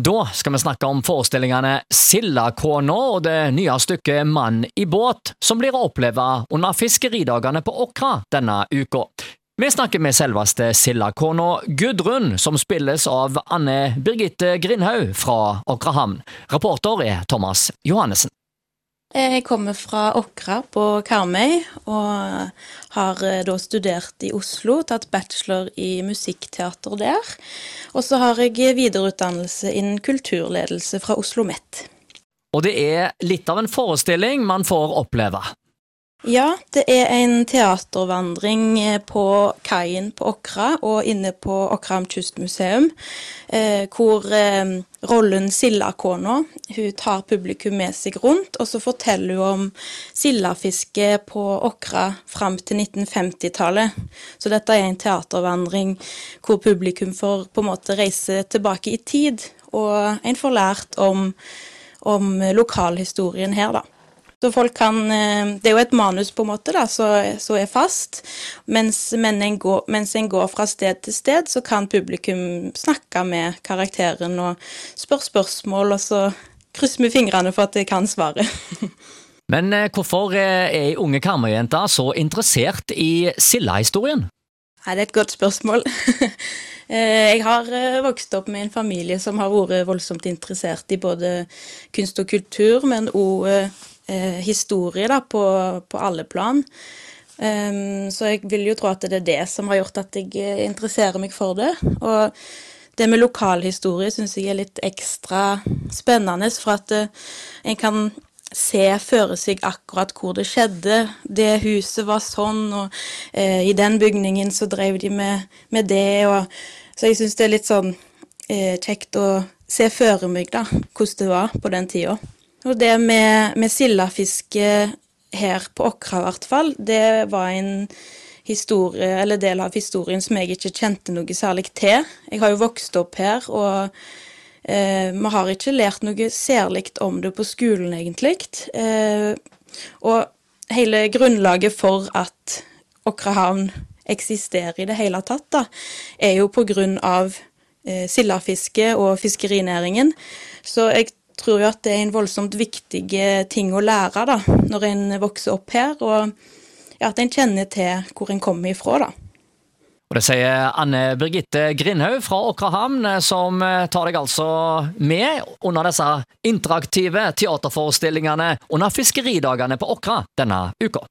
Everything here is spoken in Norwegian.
Da skal vi snakke om forestillingene Sildakona og det nye stykket Mann i båt, som blir å oppleve under fiskeridagene på Åkra denne uka. Vi snakker med selveste Sildakona Gudrun, som spilles av Anne Birgitte Grindhaug fra Åkrahamn. Reporter er Thomas Johannessen. Jeg kommer fra Åkra på Karmøy, og har eh, da studert i Oslo, tatt bachelor i musikkteater der. Og så har jeg videreutdannelse innen kulturledelse fra Oslo OsloMet. Og det er litt av en forestilling man får oppleve. Ja, det er en teatervandring eh, på kaien på Åkra og inne på Åkram kystmuseum, eh, hvor eh, rollen Sildakona hun tar publikum med seg rundt, og så forteller hun om sildafisket på Åkra fram til 1950-tallet. Så dette er en teatervandring hvor publikum får på en måte reise tilbake i tid, og en får lært om, om lokalhistorien her, da. Så folk kan eh, Det er jo et manus på en måte da, som er fast. Mens, men en går, mens en går fra sted til sted, så kan publikum snakke med karakteren og spørre spørsmål, og så krysser vi fingrene for at de kan svaret. Men eh, hvorfor er ei unge Karmøy-jente så interessert i Silla-historien? Nei, Det er et godt spørsmål. Eh, jeg har vokst opp med en familie som har vært voldsomt interessert i både kunst og kultur, men òg eh, historie da, på, på, alle plan. Um, så jeg vil jo tro at det er det som har gjort at jeg eh, interesserer meg for det. Og det med lokalhistorie syns jeg er litt ekstra spennende, for at uh, en kan se føre seg akkurat hvor det skjedde. Det huset var sånn, og uh, i den bygningen så drev de med, med det. Og, så jeg syns det er litt sånn uh, kjekt å se føre meg da, hvordan det var på den tida. Og det med, med sildafiske her på Åkra i hvert fall, det var en historie, eller del av historien som jeg ikke kjente noe særlig til. Jeg har jo vokst opp her, og eh, vi har ikke lært noe særlig om det på skolen, egentlig. Eh, og hele grunnlaget for at Åkrahavn eksisterer i det hele tatt, da, er jo på grunn av eh, sildafiske og fiskerinæringen. Så jeg tror jo at det er en voldsomt viktig eh, ting å lære da, når en vokser opp her, og ja, at en kjenner til hvor en kommer ifra. da. Og Det sier Anne Birgitte Grindhaug fra Åkrahamn, eh, som eh, tar deg altså med under disse interaktive teaterforestillingene under fiskeridagene på Åkra denne uka.